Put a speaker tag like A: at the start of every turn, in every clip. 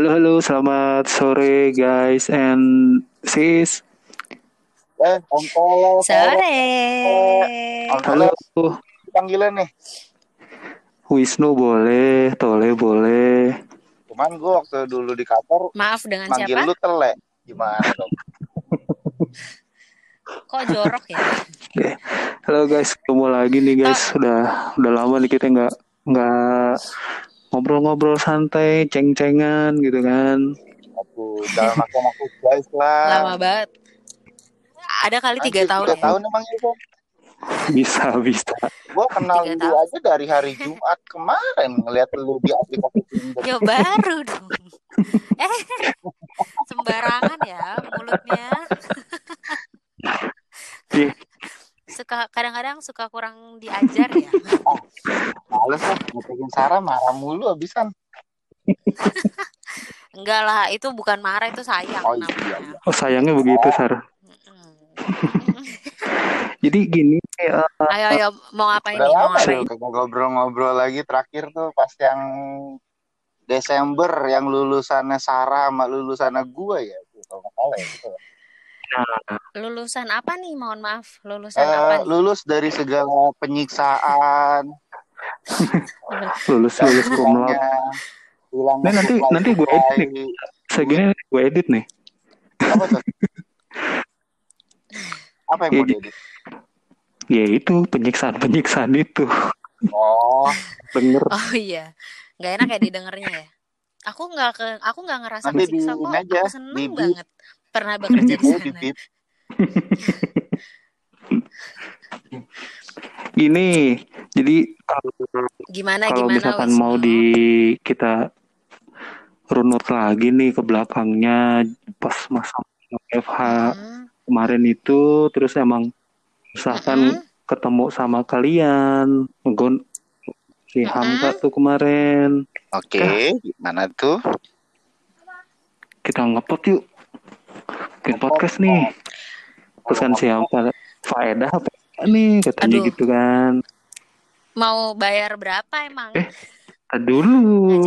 A: Halo halo, selamat sore guys and sis.
B: Eh, Om
C: Sore.
A: Halo,
B: panggilan nih.
A: Wisnu boleh, Tole boleh.
B: Cuman gue waktu dulu di kantor
C: Maaf dengan
B: manggil
C: siapa?
B: lu tele. Gimana dong?
C: Kok jorok ya?
A: Oke. Halo guys, ketemu lagi nih guys. Udah udah lama nih kita nggak nggak ngobrol-ngobrol santai, ceng-cengan gitu kan.
B: Aku jangan makan aku guys lah.
C: Lama banget. Ada kali tiga tahun
B: Tiga
C: ya?
B: tahun emang itu.
A: Bisa bisa.
B: Gue kenal lu
C: tahun.
B: aja dari hari Jumat kemarin ngeliat lu di aplikasi Tinder.
C: Ya baru dong. Eh, sembarangan ya mulutnya.
A: Iya.
C: Suka kadang-kadang suka kurang diajar ya.
B: Males lah, ngetekin Sarah marah mulu abisan.
C: Enggak lah, itu bukan marah itu sayang
B: Oh, iya,
C: namanya.
A: Oh sayangnya begitu Sar.
C: Mm-mm.
A: Jadi gini, eh,
C: Ayo ayo mau ngapain
B: Udah
C: nih? Mau
B: lama
C: ngapain?
B: ngobrol-ngobrol lagi terakhir tuh pas yang Desember yang lulusannya Sarah sama lulusannya gue ya. Tuh, Kalau
C: Lulusan apa nih? Mohon maaf. Lulusan
B: Eh,
C: apa nih?
B: lulus dari segala penyiksaan,
A: lulus lulus
B: hilangnya
A: Nah, nanti- nanti gue edit Segini gue edit nih.
B: Apa tuh? Apa yang mau
A: Iya,
B: diedit?
A: Ya itu penyiksaan penyiksaan itu.
B: Oh,
A: Denger.
C: Oh iya, nggak enak ya didengarnya ya. Aku nggak ke, aku nggak ngerasa
B: Nanti
C: kesiksa
B: di-
C: kok.
B: aja,
C: Aku seneng banget pernah bekerja di sana.
A: Gini, jadi kalau
C: Gimana
A: kalau
C: gimana?
A: misalkan mau di kita runut lagi nih ke belakangnya pas masa FH
C: Hmm,
A: kemarin itu terus emang misalkan
C: Mm-mm.
A: ketemu sama kalian ngegon si
C: Mm-mm.
A: Hamka tuh kemarin
B: Oke, gimana tuh?
A: kita ngepot yuk bikin podcast nih terus kan si Hamka faedah apa nih katanya
C: Aduh.
A: gitu kan
C: mau bayar berapa emang?
A: Eh, dulu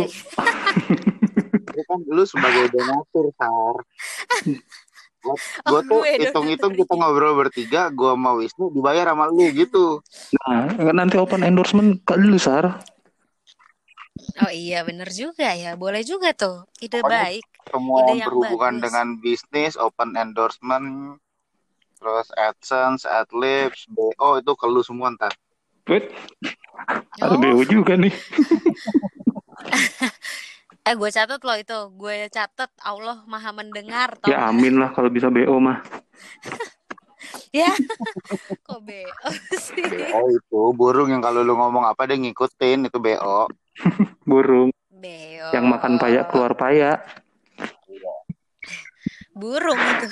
B: kan dulu sebagai donatur, Sar. Gue
C: Oh,
B: tuh
C: gue
B: hitung-hitung kita ngobrol bertiga, gue sama Wisnu dibayar sama lu gitu.
A: nah nanti open endorsement ke lu Sar
C: Oh iya, bener juga ya. Boleh juga tuh. Ide
B: Pokoknya
C: baik.
B: Semua
C: Ide
B: yang
C: yang
B: berhubungan
C: bagus.
B: dengan bisnis, open endorsement, terus AdSense, AdLibs, BO itu ke lu semua ntar.
A: Wait, ada
C: Oh,
A: BO juga nih
C: eh gue catat loh itu. Gue catat. Allah maha mendengar. Tau
A: ya amin lah kalau bisa BO mah
C: Ya. Kok BO sih?
B: BO itu burung yang kalau lu ngomong apa dia ngikutin itu BO.
A: burung
C: BO.
A: yang makan payak keluar payak
C: Burung itu.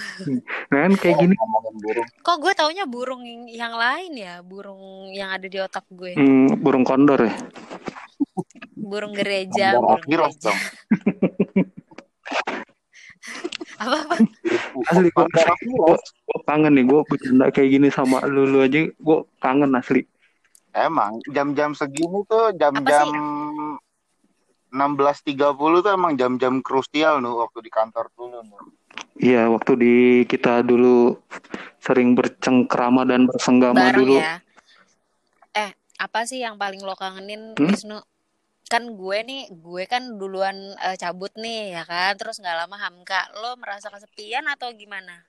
A: nah kan kayak gini
B: Ngomongin burung.
C: Kok gue taunya burung yang, yang lain ya? Burung yang ada di otak gue.
A: hmm, burung kondor ya
C: Burung gereja, burung
B: Akiros
C: gereja. Apa apa?
A: asli gue
B: Ngomong Akiros.
A: kangen nih gue bercanda kayak gini sama lu lu aja gue kangen asli
B: Emang jam-jam segini tuh jam-jam 16.30 tuh emang jam-jam krusial nuh waktu di kantor dulu nuh.
A: iya waktu di kita dulu sering bercengkrama dan bersenggama
C: Bareng
A: dulu
C: ya. Eh, apa sih yang paling lo kangenin,
A: Hmm?
C: Wisnu? Kan gue nih, gue kan duluan eh, cabut nih ya kan, terus nggak lama Hamka. Lo merasa kesepian atau gimana?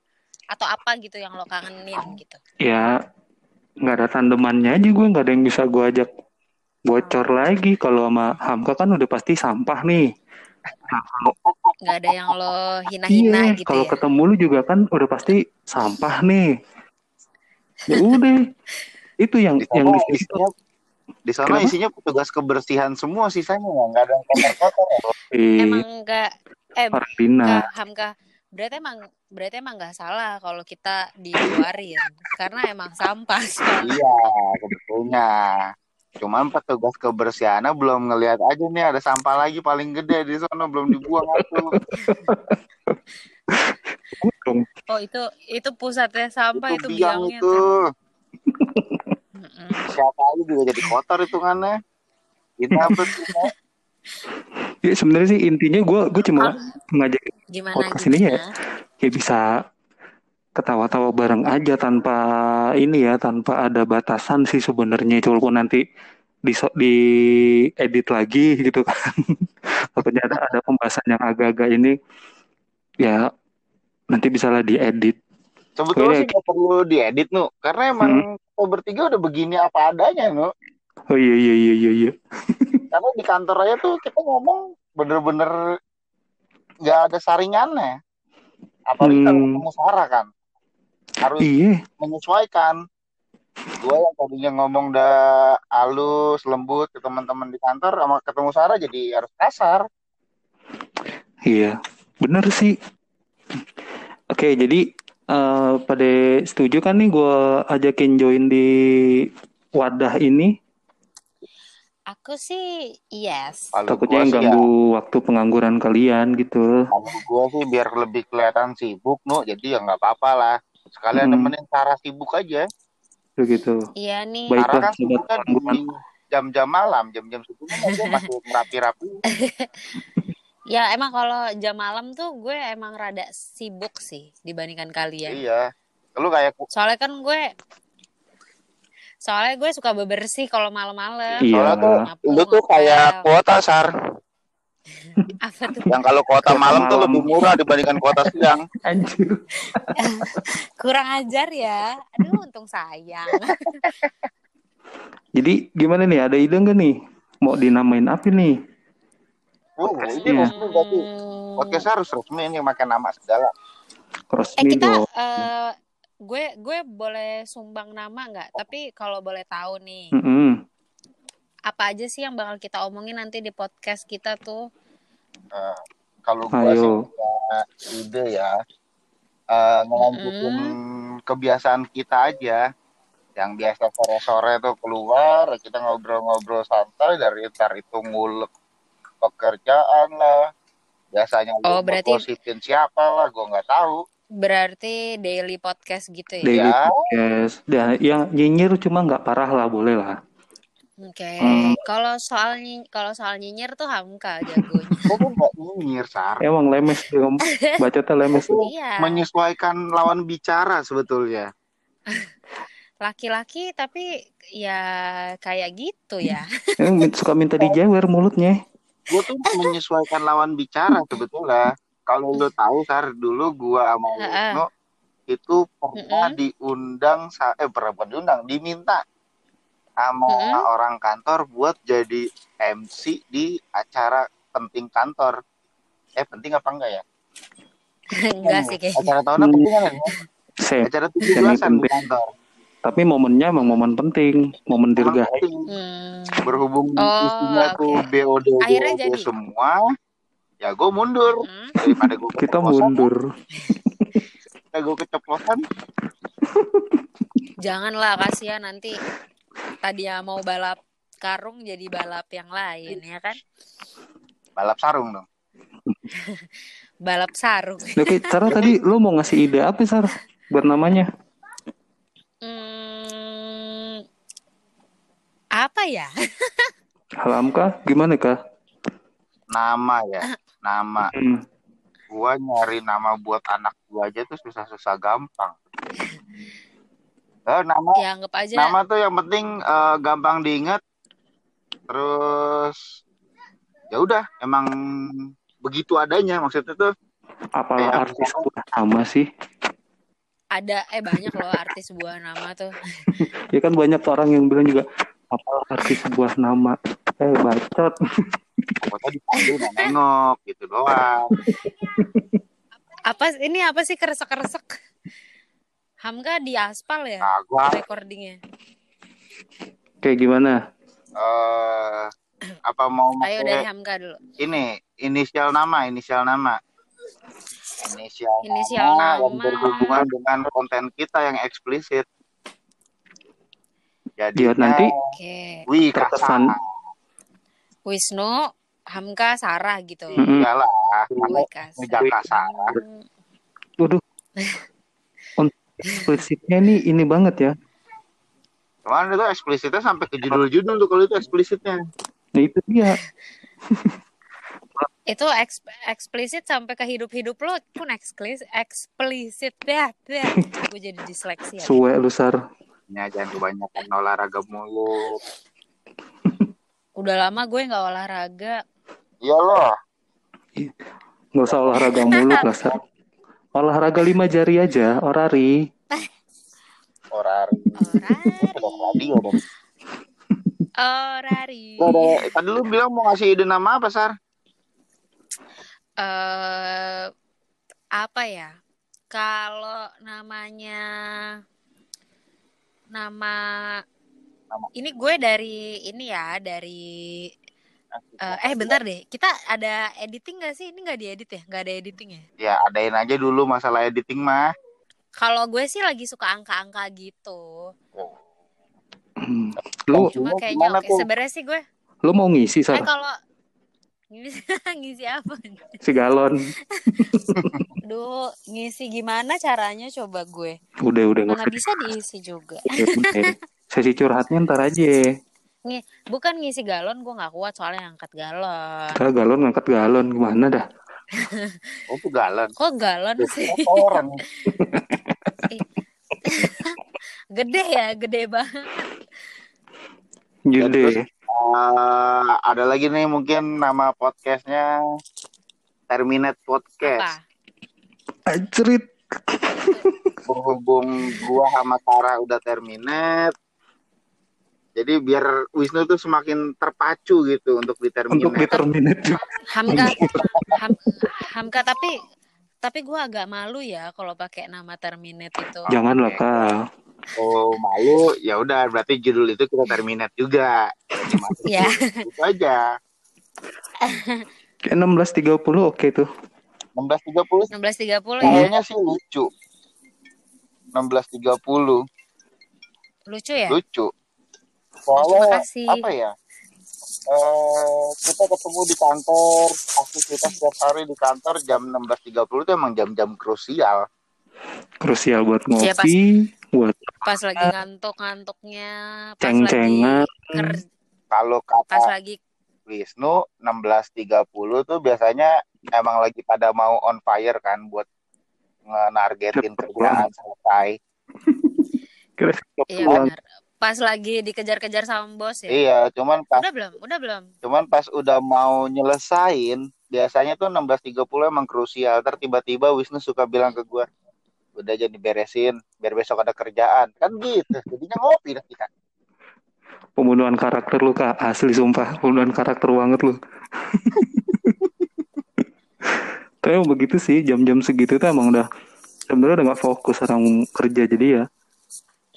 C: Atau apa gitu yang lo kangenin gitu?
A: ya nggak ada tandemannya aja gue nggak ada yang bisa gue ajak bocor lagi kalau sama Hamka kan udah pasti sampah nih nah, kalau
C: Nggak ada yang lo hina-hina
A: iya
C: gitu
A: kalau
C: ya?
A: ketemu lu juga kan udah pasti sampah nih ya udah itu yang yang
B: sana
A: di situ
B: isinya di sana
A: Kenapa?
B: isinya petugas kebersihan semua sisanya nggak ada yang kotor-kotor. ya.
C: Emang nggak, eh
A: orang
C: Kak Hamka, berarti emang berarti emang nggak salah kalau kita dikeluarin karena emang sampah soalnya.
B: Iya, sebetulnya. Cuman petugas kebersihannya belum ngelihat aja nih ada sampah lagi paling gede di sana belum dibuang
A: dong
C: Oh itu itu pusatnya sampah itu,
B: itu biang
C: biangnya
B: itu. Siapa aja juga jadi kotor hitungannya. Ini apa tuh?
A: Ya sebenarnya sih intinya gue gue cuma ngajak
C: Gimana
A: podcast ini ya ya bisa ketawa-tawa bareng aja tanpa ini ya tanpa ada batasan sih sebenarnya. Walaupun nanti di di edit lagi gitu kan. Takutnya ada ada pembahasan yang agak-agak ini ya nanti bisa lah diedit.
B: Sebetulnya sih nggak perlu diedit nu, karena emang kita bertiga udah begini apa adanya nu.
A: oh iya iya iya iya iya
B: Karena di kantor aja tuh kita ngomong bener-bener nggak ada saringannya. Apalagi kalau
A: Hmm.
B: ketemu Sarah kan, harus
A: iya
B: menyesuaikan. Gue yang tadinya ngomong udah halus, lembut ke teman-teman di kantor, sama ketemu Sarah jadi harus kasar.
A: iya bener sih oke jadi eh pada setuju kan nih gue ajakin join di wadah ini
C: Aku sih yes.
B: Kalau
A: takutnya yang
B: sih ya,
A: ganggu waktu pengangguran kalian gitu
B: kalau gue sih biar lebih kelihatan sibuk nu, jadi ya nggak apa-apa lah. Sekalian
A: Hmm.
B: nemenin Sarah sibuk aja.
A: begitu
C: Iya nih.
A: Baik.
B: Sarah
A: Baiklah,
B: kan di
A: pengangguran.
B: jam-jam malam, jam-jam kan dia masih rapi-rapi.
C: Ya emang kalau jam malam tuh gue emang rada sibuk sih dibandingkan kalian.
B: Iya. Lu kayak
C: Soalnya kan gue Soalnya gue suka bebersih kalau malam-malam.
A: Iya.
B: soalnya tuh lu tuh kayak kuota sar.
C: Apa tuh?
B: Yang kalau kuota malam tuh lebih murah dibandingkan kuota siang.
A: anjir
C: Kurang ajar ya. Aduh untung sayang.
A: jadi gimana nih ada ide nggak nih mau dinamain apa nih Podcastnya.
B: ini resmi berarti.
C: Hmm.
B: Podcast harus resmi ini pakai nama segala.
C: Eh
A: resmi
C: kita
A: dong
C: eh, gue gue boleh sumbang nama nggak? Tapi kalau boleh tahu nih,
A: Mm-mm.
C: apa aja sih yang bakal kita omongin nanti di podcast kita tuh?
B: Eh, kalau gua sih punya ide ya, eh, ngelanjutin kebiasaan kita aja. Yang biasa sore-sore tuh keluar, kita ngobrol-ngobrol santai dari ntar itu ngulek pekerjaan lah. Biasanya
C: Oh,
B: lu
C: berarti-
B: siapa lah, gua nggak tahu.
C: Berarti daily podcast gitu ya?
A: daily
B: Ya.
A: podcast dan yang nyinyir cuma nggak parah lah boleh lah
C: Oke.
A: Hmm.
C: Kalau soal kalau soal nyinyir tuh Hamka jagonya.
B: Gua tuh nggak nyinyir, Sar.
A: emang lemes dia ngomong bacotnya lemes
C: iya.
B: Menyesuaikan lawan bicara sebetulnya.
C: Laki-laki tapi ya kayak gitu ya.
A: suka minta dijewer mulutnya
B: gue tuh menyesuaikan lawan bicara sebetulnya kalau lo tahu sar dulu gua sama. Wisnu itu pernah
C: Mm-mm.
B: diundang sa- eh pernah bukan diundang diminta sama
C: Mm-mm.
B: orang kantor buat jadi MC di acara penting kantor eh penting apa enggak ya
C: Enggak sih kayaknya.
B: acara tahunan penting kan ya acara tujuh belasan di kantor
A: tapi momennya emang momen penting momen dirgahayu.
C: Hmm.
B: berhubung
C: Oh,
B: isinya tuh
C: oke.
B: BOD
C: Akhirnya
B: BOD
C: jadi?
B: semua ya gue mundur
C: Hmm.
B: daripada gue
A: kita mundur
B: gue keceplosan
C: Janganlah kasihan nanti tadi ya mau balap karung jadi balap yang lain ya kan?
B: balap sarung dong
C: Balap sarung.
A: oke Sarah tadi lo mau ngasih ide apa Sar buat namanya
C: Hmm, apa ya?
A: Halam kah? Gimana kah?
B: Nama ya nama.
A: Hmm.
B: gua nyari nama buat anak gua aja tuh susah-susah gampang. Eh, nama
C: Ya anggap aja.
B: nama tuh yang penting eh, gampang diingat. Terus ya udah emang begitu adanya maksudnya tuh.
A: Apa
B: Kayak
A: artis buat nama sih?
C: Ada eh banyak loh artis sebuah nama tuh.
A: ya kan banyak orang yang bilang juga apa artis sebuah nama eh bacot
B: pokoknya dipanggil nggak nengok gitu doang
C: Apa ini apa sih keresek-keresek? Hamka di aspal ya
B: nah gua
C: recordingnya.
A: kayak gimana
B: eh apa mau
C: Ayo dari Hamka dulu.
B: ini inisial nama inisial nama inisial,
C: Inisial
B: nama yang
C: nama.
B: berhubungan dengan konten kita yang eksplisit jadi
A: Dia nanti
C: Oke.
B: wih
A: terkesan
C: Wisnu, Hamka, Sarah gitu.
B: Iyalah jangan kasar
A: waduh eksplisitnya ini ini banget ya
B: cuman itu eksplisitnya sampai ke judul-judul tuh kalau itu eksplisitnya
A: nah itu dia
C: Itu eks- eksplisit sampai ke hidup-hidup lo pun eksplisit, eksplisit ya. ya. Gue jadi disleksi ya.
A: Suwe lu Sar.
B: Ya, jangan kebanyakan olahraga mulu.
C: Udah lama gue nggak olahraga.
B: Iya loh.
A: Nggak usah olahraga mulu lah Sar. Olahraga lima jari aja, orari.
B: Orari.
C: Orari. Orari.
B: Udah, Tadi lu bilang mau ngasih ide nama apa, Sar?
C: eh apa ya? Kalau namanya nama
B: Nama.
C: ini gue dari ini ya dari eh, eh bentar deh kita ada editing gak sih ini nggak diedit ya nggak ada editing ya
B: Ya, adain aja dulu masalah editing mah.
C: kalau gue sih lagi suka angka-angka gitu
A: Hmm. Lu
C: cuma
B: Lu
C: kayaknya
B: gimana
C: oke
B: tuh?
C: sebenarnya sih gue
A: lu mau ngisi
C: eh
A: Sar?
C: kalau ngisi, apa
A: Si galon.
C: Duh, ngisi gimana caranya coba gue
A: Udah udah nggak
C: bisa diisi juga
A: Ya, udah. Sesi curhatnya ntar aja.
C: Ngi- bukan ngisi galon gue nggak kuat soalnya angkat galon
A: Kita galon ngangkat galon gimana dah?
B: Oh, galon.
C: kok galon sih
B: Orang.
C: gede ya gede banget
A: Gede.
B: Eh, ada lagi nih mungkin nama podcastnya Terminate Podcast.
C: apa
A: Anjrit.
B: Berhubung gua sama Tara udah terminate, jadi biar Wisnu tuh semakin terpacu gitu untuk di
A: Untuk
B: terminate.
A: determinate juga.
C: Hamka Ham, Hamka tapi tapi gue agak malu ya kalau pakai nama Terminate itu
A: Janganlah kak.
B: Oh malu, ya udah berarti judul itu kita terminate juga. Jadi masuk
C: ya
B: Itu aja.
A: Kayak 16.30 oke tuh.
B: 16.30
C: 16.30 ya
B: kayaknya sih lucu. 16.30
C: lucu ya
B: lucu.
C: Oh, terima
B: Soalnya
C: kasih
B: apa ya? Eh kita ketemu di kantor, aktivitas setiap hari di kantor jam 16.30 itu emang jam-jam krusial.
A: Krusial buat
C: Iya, pas-
A: ngopi, buat
C: pas lagi ngantuk-ngantuknya pas lagi
A: ceng-cengan.
C: ker-
B: Kalau
C: pas
B: kata
C: lagi
B: Wisnu 16.30 tuh biasanya emang lagi pada mau on fire kan buat nge-nargetin kerjaan selesai.
C: Iya benar pas lagi dikejar-kejar sama bos ya
B: Iya, cuman pas
C: udah belum udah belum
B: cuman pas udah mau nyelesain, biasanya tuh 16.30 emang krusial. Tiba-tiba Wisnu suka bilang ke gua, udah jadi beresin, biar besok ada kerjaan. Kan gitu, jadinya ngopi dah kita.
A: Pembunuhan karakter lu kak, asli sumpah. Pembunuhan karakter banget lu. Tapi emang begitu sih, jam-jam segitu tuh emang udah sebenarnya udah gak fokus orang kerja jadi ya.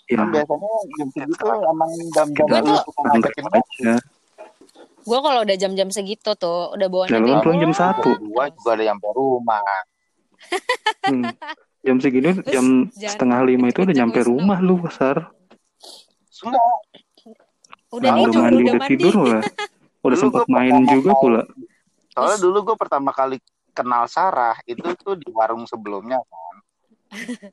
A: Ya,
B: Kan biasanya jam segitu emang jam-jam ngajakin
A: aja.
C: gue kalau udah jam-jam segitu tuh udah bawa
A: Jalan
C: nenek
A: pulang jam
C: terus.
A: satu.
B: Gua juga ada yang rumah.
A: Hmm. Jam segini,
C: Terus
A: jam
C: jangan
A: setengah lima itu udah nyampe rumah lu, Sar.
B: Enggak,
C: udah
A: Nah,
C: tidur
A: udah mandi,
C: udah
A: tidur lah. Udah
B: gua
A: main juga pula.
B: Soalnya dulu gue pertama kali kenal Sarah itu tuh di warung sebelumnya kan.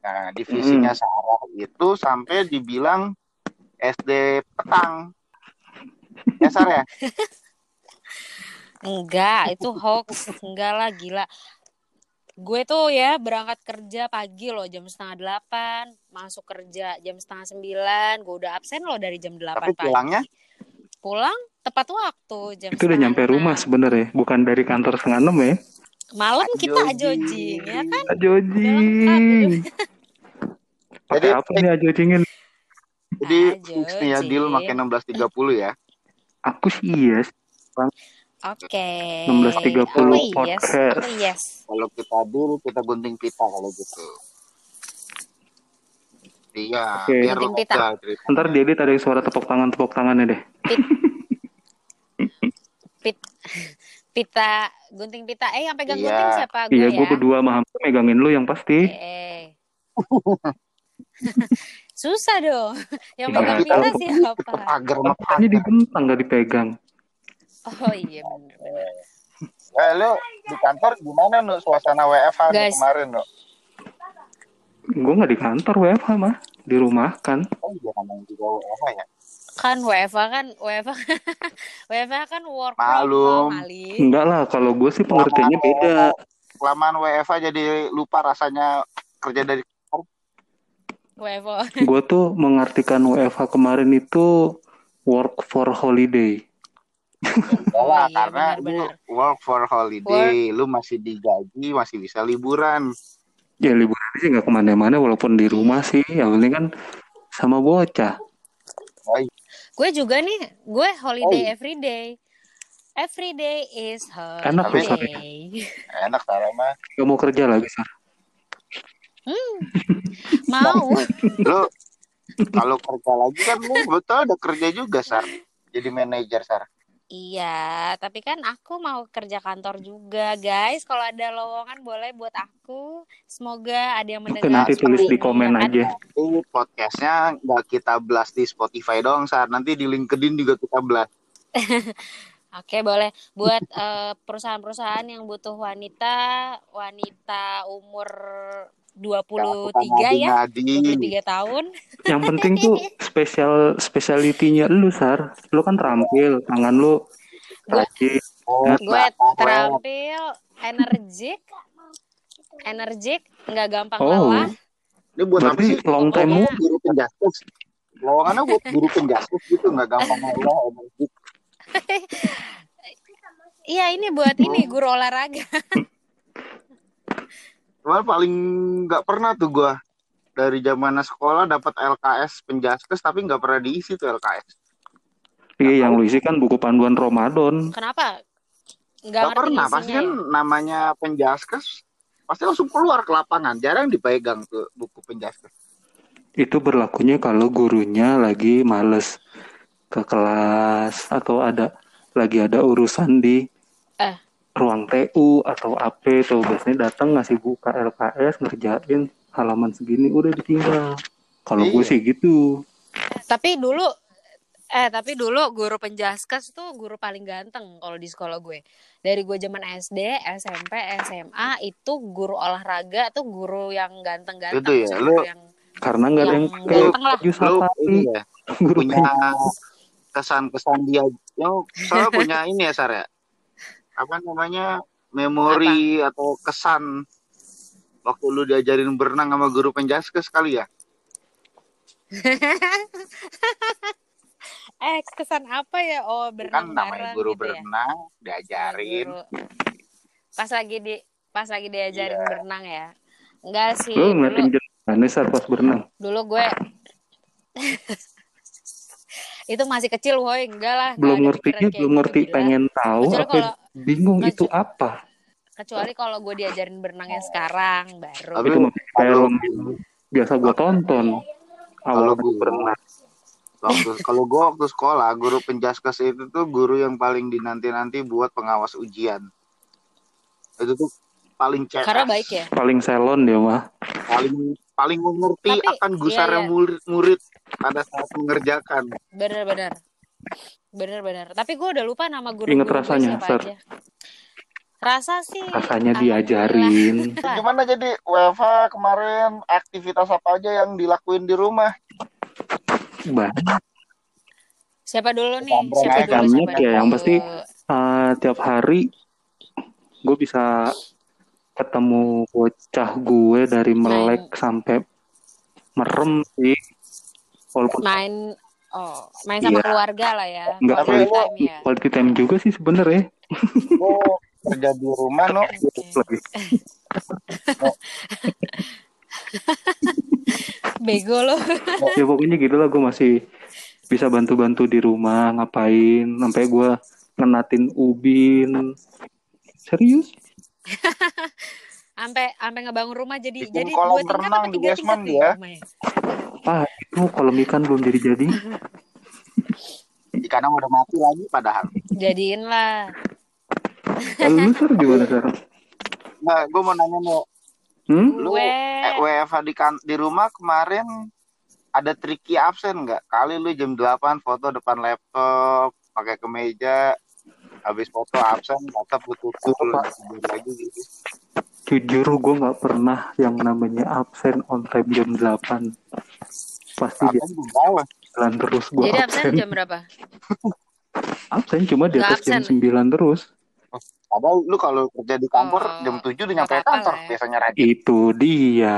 B: Nah, divisinya Sarah itu sampai dibilang SD petang. Ya Sar ya?
C: Enggak, itu hoax. Enggak lah, gila. Gue tuh ya berangkat kerja pagi loh jam setengah delapan, masuk kerja jam setengah sembilan, gue udah absen loh dari jam delapan
B: Tapi
C: pagi.
B: pulangnya
C: Pulang tepat waktu jam
A: Itu udah nyampe rumah sebenarnya, bukan dari kantor setengah enam ya.
C: Malam kita
B: Ajojing.
C: ya kan?
A: Ajojing. Pakai
B: Jadi-
A: apa nih ajojingin?
B: jadi fix nih ya deal makin 16.30 ya.
A: Aku sih yes.
C: Oke.
A: 16.30
C: Aku yes,
A: podcast.
C: aku yes.
B: Kalau kita deal kita gunting pita kalau gitu. Iya,
A: Oke.
B: biar
C: Gunting pita.
B: cerita.
A: Ntar diedit ada suara tepuk tangan tepuk tangannya deh.
C: Pit, pita, gunting pita. Eh, yang pegang
B: Iya.
C: gunting siapa? Gue
A: Iya,
C: ya.
A: gue berdua sama Hamka megangin lu yang pasti.
C: Eh. Susah dong. Yang
A: Iya,
C: pegang pita siapa?
B: Pagar
A: Makanya dibentang gak dipegang.
C: Oh iya benar-benar.
B: Eh, lu di kantor gimana nu suasana WFH
C: Guys.
B: kemarin nu?
A: Gue gak di kantor WFH mah, di rumah kan.
B: Oh iya namanya juga WFH ya.
C: Kan WFA kan WFA WFA kan work from
B: Malum.
C: home Ali.
A: Enggak lah, kalau gue sih pengertiannya beda.
B: Kelamaan WFA jadi lupa rasanya kerja dari
C: WFA.
A: Gue tuh mengartikan WFH kemarin itu work for holiday.
C: Oh
B: lah
C: iya
B: karena lu
C: benar-benar.
B: work for holiday, lu masih digaji, masih bisa liburan.
A: Ya liburan sih nggak ke mana-mana walaupun di rumah sih. Yang penting kan sama bocah.
C: Gue juga nih, gue holiday
B: Oh.
C: every day. Every day is
A: Enak
B: loh, Sar.
C: holiday.
B: Enak Sarah mah.
A: Gak mau kerja lagi, Sar.
C: Hmm. Mau.
B: Lu kalau kerja lagi kan lu betul ada kerja juga Sar. Jadi manajer Sar.
C: Iya, tapi kan aku mau kerja kantor juga, guys. Kalau ada lowongan boleh buat aku. Semoga ada yang mendengar.
A: nanti tulis di komen
C: kan?
A: aja.
B: Ini podcastnya nggak kita blast di Spotify dong Sar. Nanti di LinkedIn juga kita blast.
C: Oke, boleh. Buat eh, perusahaan-perusahaan yang butuh wanita, wanita umur 23 ya,
B: Nadi.
C: 23 tahun.
A: Yang penting tuh spesial spesialitinya lu, Sar. Lu kan terampil, tangan lu rajin.
B: Oh,
C: Gue terampil, energik, energik, nggak gampang
A: Oh.
C: lelah.
B: Ini buat apa
A: Berarti
B: sih?
A: long time
C: Pokoknya-
B: Lowongan guru penjaskus. Lowongannya buat guru penjaskus gitu nggak gampang malah energi.
C: Iya, ini buat ini guru olahraga.
B: Cuman paling nggak pernah tuh gua dari zaman sekolah dapat LKS penjaskes tapi nggak pernah diisi tuh LKS.
A: Iya, yang lu isi kan buku panduan Ramadan.
C: Kenapa? Nggak
B: pernah,
C: isinya
B: pasti kan
C: ya?
B: namanya penjaskes pasti langsung keluar ke lapangan, jarang dipegang tuh buku penjaskes.
A: Itu berlakunya kalau gurunya lagi males ke kelas atau ada lagi ada urusan di
C: Eh.
A: Ruang TU atau AP tuh biasanya datang ngasih buka LKS ngerjain halaman segini udah ditinggal. Kalau gue
B: Iya.
A: sih gitu.
C: Tapi dulu eh tapi dulu guru penjaskes tuh guru paling ganteng kalau di sekolah gue. Dari gue zaman SD, SMP, SMA itu guru olahraga tuh guru yang ganteng-ganteng.
B: Itu ya, lu-
C: yang
A: Karena nggak ada yang
C: Yang ganteng lah.
B: Lu ya,
A: Guru
B: punya kesan-kesan dia. Yo, soalnya punya ini ya Sar ya. Apa namanya? Memori atau kesan waktu lu diajarin berenang sama guru penjaskes kali ya?
C: eh kesan apa ya? Oh,
B: kan
C: berenang
B: namanya
C: bareng
B: guru
C: gitu ya.
B: berenang diajarin
C: Guru. Pas lagi di pas lagi diajarin
B: Iya.
C: berenang ya. Enggak sih.
A: Lu ngeliatin saat pas berenang.
C: dulu gue itu masih kecil woi enggak lah
A: Belum
C: kayak
A: belum
C: gitu,
A: ngerti
C: gila.
A: pengen tahu
C: Kecuali
A: apa
C: kalau-
A: bingung
C: kecu-
A: itu apa.
C: kecuali kalau gue diajarin berenangnya sekarang baru
B: Tapi kalau-
A: biasa gue tonton. Awal
B: Kalau
A: gue
B: gua-
A: berenang.
B: kalau gua waktu sekolah guru penjaskes itu tuh guru yang paling dinanti-nanti buat pengawas ujian itu tuh paling CS
C: karena baik ya
A: Paling selon dia mah.
B: paling paling mengerti
C: Tapi,
B: akan gusarnya
C: iya, iya.
B: murid-murid pada saat mengerjakan
C: bener-bener bener-bener tapi gue udah lupa nama guru
A: Ingat
C: guru
A: rasanya,
C: siapa
A: Sar?
C: aja rasa sih
A: Rasanya diajarin.
B: gimana jadi WFH kemarin aktivitas apa aja yang dilakuin di rumah
A: Banyak.
C: siapa dulu nih siapa dulu
B: gambreng
C: siapa
A: ya, yang
C: dulu?
A: pasti Eh, tiap hari gue bisa ketemu bocah gue dari melek sampai merem sih. Walaupun
C: main oh main sama
A: Iya.
C: keluarga lah ya
A: Nggak
C: quality time ya
A: quality time juga sih sebenarnya.
B: lu kerja di rumah no
C: Oke.
A: Lagi.
C: bego lo
A: ya pokoknya gitu lah gue masih bisa bantu-bantu di rumah ngapain sampai gue ngenatin ubin serius
C: sampai sampai ngebangun rumah jadi
B: Bikin
C: jadi dua tingkat
B: renang
C: apa
B: di
C: tiga
B: basement
C: tingkat nih
B: dia.
A: Ah itu kolam ikan belum jadi jadi.
B: Ikannya udah mati lagi padahal.
C: Jadiin lah
A: lu ser gimana sekarang
B: nggak gue mau nanya no
A: hmm?
B: lu
C: gue
B: eh, WFH di kan di rumah kemarin ada tricky absen nggak? Kali lu jam 8 foto depan laptop pakai kemeja habis foto absen laptop lu tutup lagi gitu
A: jujur gue nggak pernah yang namanya absen on time jam 8 pasti dia 9 terus gue
C: Jadi absen
A: absen.
C: jam berapa?
A: Absen cuma di atas jam
C: absen.
A: 9 terus.
B: Padahal lu kalau kerja di kantor
C: Oh,
B: jam 7 udah nyampe kantor
C: ya.
B: biasanya rajin.
A: Itu dia.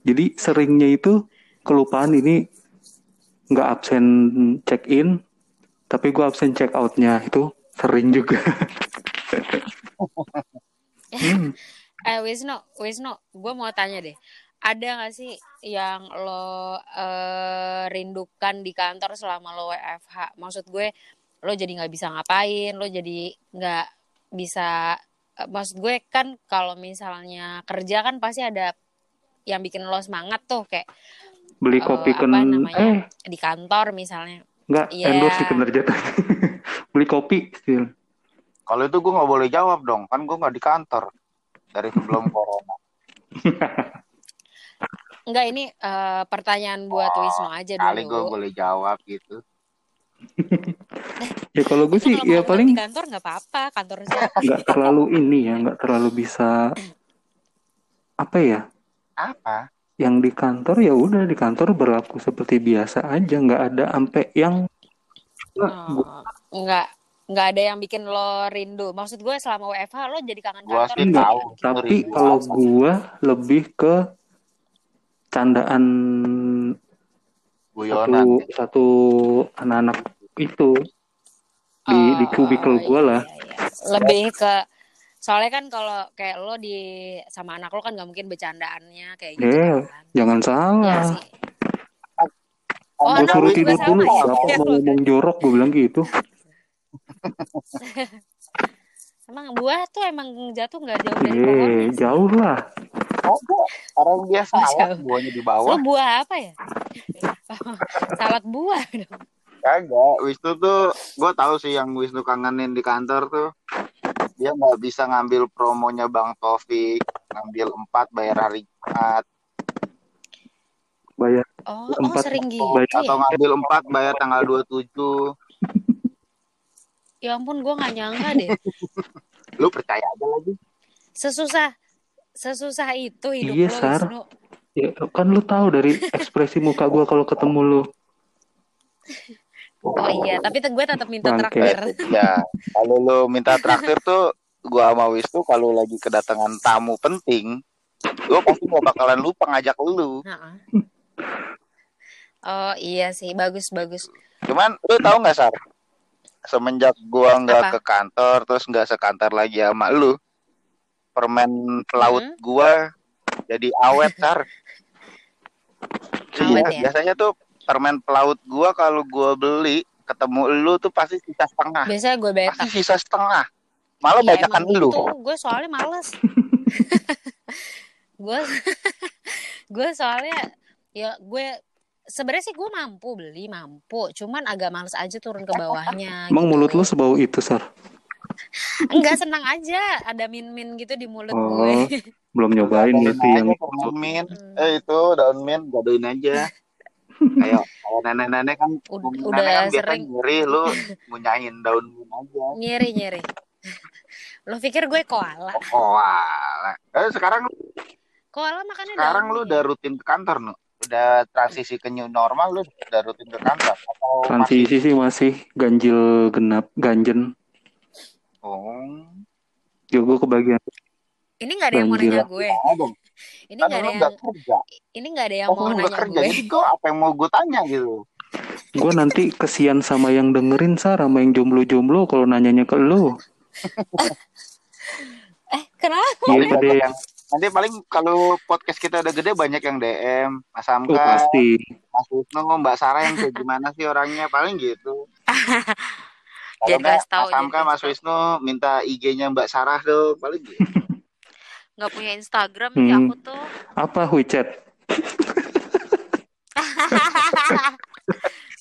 A: Jadi seringnya itu kelupaan ini nggak absen check in, tapi gue absen check outnya itu sering juga. Hmm.
C: Eh Wisnu, Wisnu, gue mau tanya deh. Ada gak sih yang lo eh, rindukan di kantor selama lo WFH? Maksud gue, lo jadi nggak bisa ngapain, lo jadi nggak bisa. eh, Maksud gue kan kalau misalnya kerja kan pasti ada yang bikin lo semangat tuh kayak
A: Beli
C: eh,
A: kopi
C: apa
A: ken
C: namanya
A: eh
C: di kantor misalnya.
A: nggak
C: Iya.
A: endorse sih kinerja. Beli kopi still.
B: Kalau itu gue nggak boleh jawab dong, kan gue nggak di kantor dari sebelum corona.
C: Enggak ini eh, pertanyaan buat
B: Oh,
C: Wisnu aja
B: Kali gue
C: dulu.
B: boleh jawab gitu.
A: Ya kalau gue sih
C: kalau
A: ya paling
C: di kantor nggak apa-apa, kantor siapa?
A: nggak terlalu ini ya, nggak terlalu bisa apa ya?
B: Apa?
A: Yang di kantor ya udah di kantor berlaku seperti biasa aja, nggak ada sampai yang
C: Oh, enggak nggak ada yang bikin lo rindu. Maksud gue selama WFH lo jadi kangen
B: Gua
C: kantor.
B: sih
C: nggak?
B: tahu.
A: Tapi
B: Rindu
A: kalau gua lebih ke candaan
B: Guyonan.
A: satu satu anak-anak itu di di
C: Oh,
A: kubikel gua
C: iya,
A: lah.
C: iya, iya. Lebih ke soalnya kan kalau kayak lo di sama anak lo kan nggak mungkin bercandaannya kayak gitu
A: Eh,
C: kan.
A: jangan salah.
C: sih. Oh, anak
A: suruh tidur dulu,
C: ya?
A: bapak mau ngomong jorok, gua bilang gitu.
C: Emang buah tuh emang jatuh nggak jauh dari pohonnya
A: Eh,
C: sih.
A: jauh lah.
B: Oh, orang dia
C: Oh,
B: salah
C: jauh.
B: buahnya di bawah.
C: buah apa ya? Salad buah dong.
B: Kagak, Wisnu tuh gue tahu sih yang Wisnu kangenin di kantor tuh dia nggak bisa ngambil promonya Bang Taufik, ngambil empat bayar hari Jumat,
A: Bayar
C: Oh, oh
A: Empat
C: sering gitu
A: bayar
C: ya?
B: atau ngambil empat bayar tanggal 27.
C: Ya ampun, gue nggak nyangka deh.
B: Lu percaya aja lagi.
C: Sesusah, sesusah itu hidup
A: Iya,
C: lo,
A: Sar.
C: Wisnu.
A: Ya, kan lu tahu dari ekspresi muka gua kalau ketemu lu.
C: Oh iya, tapi gue tetap minta
A: Bangke.
C: traktir.
B: Ya, kalau lu minta traktir tuh gua sama Wisnu kalau lagi kedatangan tamu penting, gua pasti gak bakalan lupa ngajak lu.
C: Heeh. Oh iya sih, bagus bagus.
B: Cuman lu tahu nggak Sar? Semenjak gua nggak ke kantor terus nggak sekantor lagi sama lu, permen pelaut
C: Hmm.
B: gua jadi awet Sar.
C: Awet
B: Iya,
C: ya?
B: biasanya tuh permen pelaut gua kalau gua beli ketemu lu tuh pasti sisa setengah.
C: Biasanya gue betak.
B: Pasti sisa setengah. Malah
C: Ya
B: banyakan
C: emang
B: lu.
C: gitu, gue soalnya males. gue gue soalnya ya gue sebenarnya sih gue mampu beli mampu, cuman agak males aja turun ke bawahnya.
A: Emang
C: gitu.
A: mulut lu sebau itu, Sar?
C: Enggak senang aja ada min-min gitu di mulut
A: Oh,
C: gue.
A: belum nyobain
B: Gadoin
A: itu
B: aja
A: yang
B: mint.
C: Hmm.
B: Eh itu daun mint gadoin aja. Ayo, kalau nenek-nenek kan
C: Ud-
B: nenek
C: udah
B: kan biasa
C: sering.
B: nyeri lu ngunyahin daun mint aja.
C: nyeri nyeri. Lo pikir gue koala?
B: Oh, alah. Eh sekarang
C: Koala makannya
B: sekarang
C: daun
B: lu udah rutin ke kantor nu. Udah transisi ke new normal lu udah rutin ke kantor atau masih
A: transisi sih masih ganjil genap ganjen.
B: Oh.
A: Ya gue kebagian.
C: Ini nggak ada yang mau nanya gue.
B: Dong.
C: Ini
B: Kan
C: nggak ada yang
B: nggak kerja.
C: ini nggak ada yang
B: Oh,
C: mau nanya
B: kerja.
C: gue.
B: Jadi gua apa yang mau gue tanya gitu.
A: Gue nanti kesian sama yang dengerin Sar, sama yang jomblo-jomblo kalau nanyanya ke lu.
C: Eh kenapa?
A: Iya
B: Paling
A: deh.
B: yang nanti paling kalau podcast kita udah gede banyak yang DM Mas
A: Oh
B: Hamka,
A: pasti.
B: Mas Wisnu, Mbak Sarah yang kayak gimana sih orangnya paling gitu.
C: Tahu,
B: Mas
C: jangan
B: Mas. Wisnu minta IG-nya Mbak Sarah dong paling gitu.
C: Nggak punya Instagram sih
A: Hmm.
C: aku tuh.
A: Apa WeChat?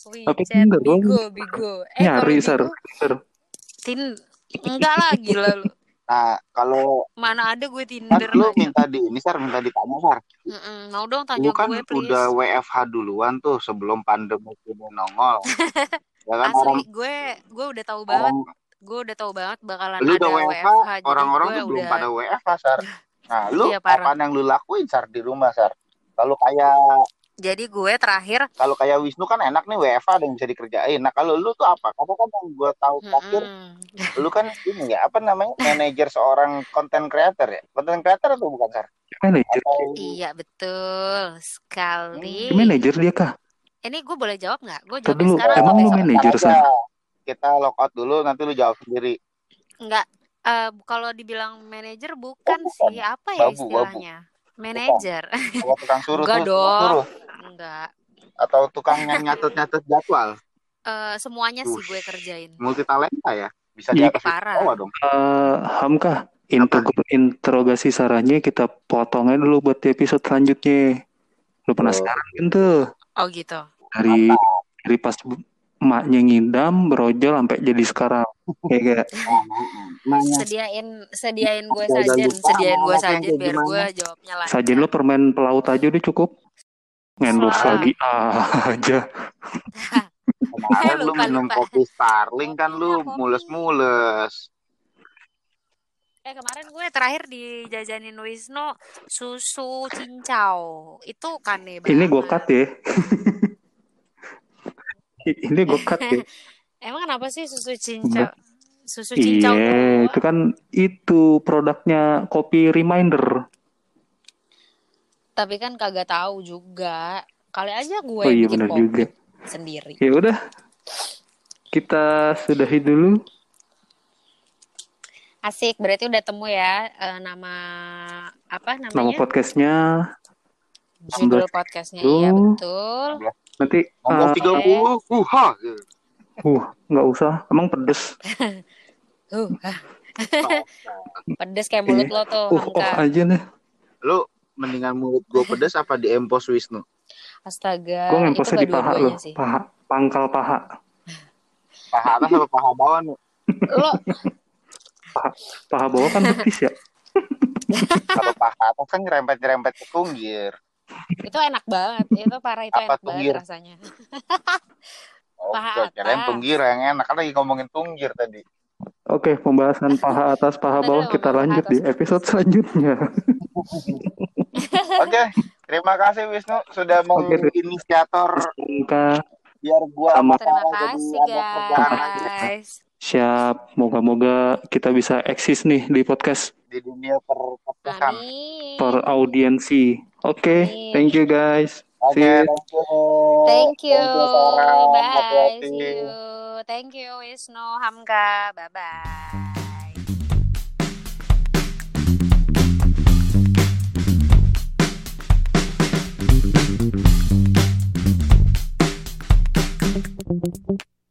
C: WeChat? Bigo, Bigo. Eh
A: Nyari.
C: Bigo,
A: Sar.
C: tin enggak lah gila lu.
B: Nah kalau
C: Mana ada gue
B: kan
C: Tinder
B: lu
C: lagi.
B: minta di ini Sar minta ditanya Sar.
C: Mm-mm, Mau dong
B: Lu
C: tanya
B: kan
C: gue please.
B: udah WFH duluan tuh sebelum pandemi ini nongol. ya kan
C: Asli
B: orang
C: gue gue udah tahu banget.
B: orang
C: Gue udah tahu banget bakalan
B: lu
C: ada
B: udah
C: WFH.
B: WFH, orang-orang tuh belum
C: udah
B: pada WFH Sar. Nah, lu
C: Iya, parah.
B: apaan yang lu lakuin Sar di rumah Sar? Kalau kayak
C: Jadi gue terakhir
B: Kalau kayak Wisnu kan enak nih WFA ada yang bisa dikerjain. Nah kalau lu tuh apa? Karena kan yang gue tahu terakhir,
C: mm-mm.
B: lu kan ini ya apa namanya manajer seorang content creator ya? Content creator atau bukan sar?
A: Manajer.
B: Atau
C: Iya betul sekali.
B: Hmm.
A: Manajer dia kah?
C: Ini gue boleh jawab nggak? Gue jawabnya
A: dulu,
C: sekarang
A: emang lu manajer san?
B: Kita lockout dulu, nanti lu jawab sendiri.
C: Enggak. Eh, kalau dibilang manajer bukan
B: Oh, bukan.
C: sih. Apa ya
B: Babu, babu.
C: istilahnya? Manajer.
B: Kalau tukang suruh
C: Enggak dong.
B: suruh
C: Enggak.
B: atau tukang yang nyatet-nyatet jadwal.
C: Eh, semuanya sih
B: Ush.
C: gue kerjain.
B: Multi talenta ya. Bisa di
A: Iya.
B: atas
C: Parah.
B: bawah dong.
A: Eh, Hamka, intro- interogasi sarannya kita potongnya dulu buat di episode selanjutnya. Lu penasaran kan tuh?
C: Oh gitu.
A: Dari dari pas emaknya ngidam, berojol sampai jadi sekarang. Kayak kayak
B: Nanya
C: Sediain sediain gue sajen,
B: lupa
C: sediain gue sajen
B: kayak
C: biar gue jawabnya lancar.
A: sajen lu permen pelaut aja udah cukup. Ngendorse
C: Salah.
A: lagi aja.
B: kemarin lu
C: Lupa,
B: minum kopi Starling kan lu mules-mules.
C: Eh kemarin gue terakhir dijajanin Wisnu susu cincau. Itu kane banget.
A: Ini gue cut ya. Ini gue cut ya.
C: Emang kenapa sih susu cincau? Susu cincau
A: Iya, itu kan itu produknya kopi reminder.
C: Tapi kan kagak tahu juga. Kali aja gue
A: Oh iya
C: bikin kopi
A: juga.
C: sendiri.
A: Ya udah. Kita sudahi dulu.
C: Asik, berarti udah temu ya eh, nama apa
A: Nama
C: namanya?
A: podcastnya
C: Judul podcastnya iya betul.
A: nanti
B: Nomor
A: uh,
B: 30, uha.
A: uh nggak usah. Emang pedes.
C: Uh, pedes kayak mulut lo tuh,
A: Uh oh aja nih.
B: Lu mendingan mulut gue pedes apa di empos Wisnu?
C: Astaga,
A: Gue
C: gak
A: di paha loh.
C: sih.
A: Paha, pangkal paha.
B: Paha atas apa paha bawah nih?
C: Lo
A: Paha bawah kan betis ya.
B: Kalau paha atas kan nyerempet-nyerempet ke tunggir.
C: itu enak banget, itu parah itu
B: Apa
C: enak
B: tunggir?
C: banget rasanya.
B: Oh,
C: Paha atas.
B: tunggir yang enak. Kan lagi ngomongin tunggir tadi.
A: Oke, pembahasan paha atas, paha bawah kita lanjut di episode selanjutnya.
B: Oke, terima kasih Wisnu sudah menginisiator biar gua
A: Sama.
C: Terima kasih guys.
A: siap. Moga-moga kita bisa eksis nih di podcast
B: di dunia perpodcastan.
C: Amin.
A: per audiensi. Oke,
C: Amin.
A: thank you guys.
B: Oke,
A: See you.
B: thank you.
C: Thank you. Bye. See you. Thank you Wisnu Hamka. Bye bye.